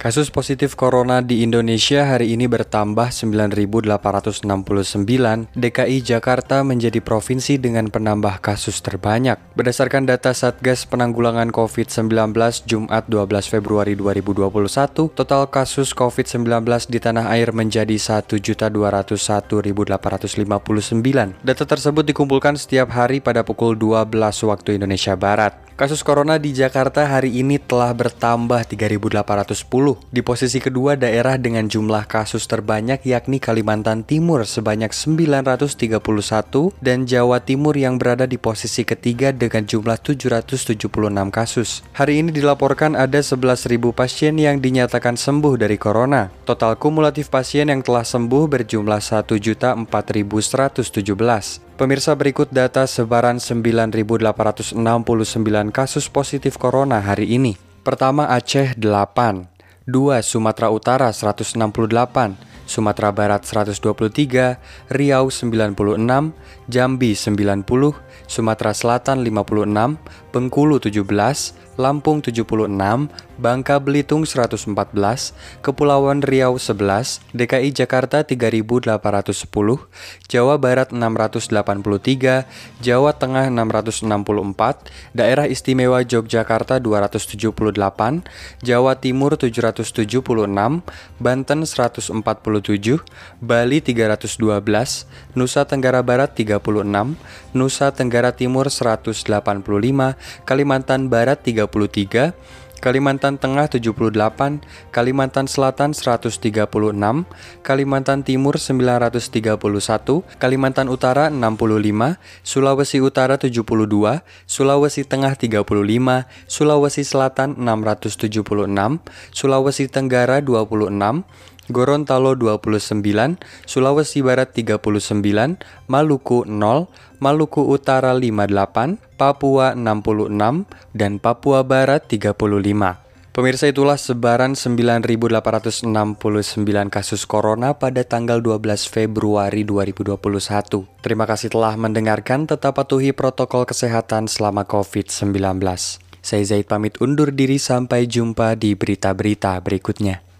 Kasus positif corona di Indonesia hari ini bertambah 9.869. DKI Jakarta menjadi provinsi dengan penambah kasus terbanyak. Berdasarkan data Satgas Penanggulangan COVID-19 Jumat 12 Februari 2021, total kasus COVID-19 di tanah air menjadi 1.201.859. Data tersebut dikumpulkan setiap hari pada pukul 12 waktu Indonesia Barat. Kasus corona di Jakarta hari ini telah bertambah 3.810. Di posisi kedua daerah dengan jumlah kasus terbanyak yakni Kalimantan Timur sebanyak 931 dan Jawa Timur yang berada di posisi ketiga dengan jumlah 776 kasus. Hari ini dilaporkan ada 11.000 pasien yang dinyatakan sembuh dari corona. Total kumulatif pasien yang telah sembuh berjumlah 1.4117. Pemirsa berikut data sebaran 9.869 kasus positif corona hari ini. Pertama Aceh 8, 2 Sumatera Utara 168, Sumatera Barat 123, Riau 96, Jambi 90, Sumatera Selatan 56, Bengkulu 17, Lampung 76, Bangka Belitung 114, Kepulauan Riau 11, DKI Jakarta 3810, Jawa Barat 683, Jawa Tengah 664, Daerah Istimewa Yogyakarta 278, Jawa Timur 776, Banten 147, Bali 312, Nusa Tenggara Barat 36, Nusa Tenggara Timur 185, Kalimantan Barat 33, Kalimantan Tengah 78, Kalimantan Selatan 136, Kalimantan Timur 931, Kalimantan Utara 65, Sulawesi Utara 72, Sulawesi Tengah 35, Sulawesi Selatan 676, Sulawesi Tenggara 26, Gorontalo 29, Sulawesi Barat 39, Maluku 0, Maluku Utara 58, Papua 66, dan Papua Barat 35. Pemirsa itulah sebaran 9.869 kasus corona pada tanggal 12 Februari 2021. Terima kasih telah mendengarkan, tetap patuhi protokol kesehatan selama COVID-19. Saya Zaid pamit undur diri sampai jumpa di berita-berita berikutnya.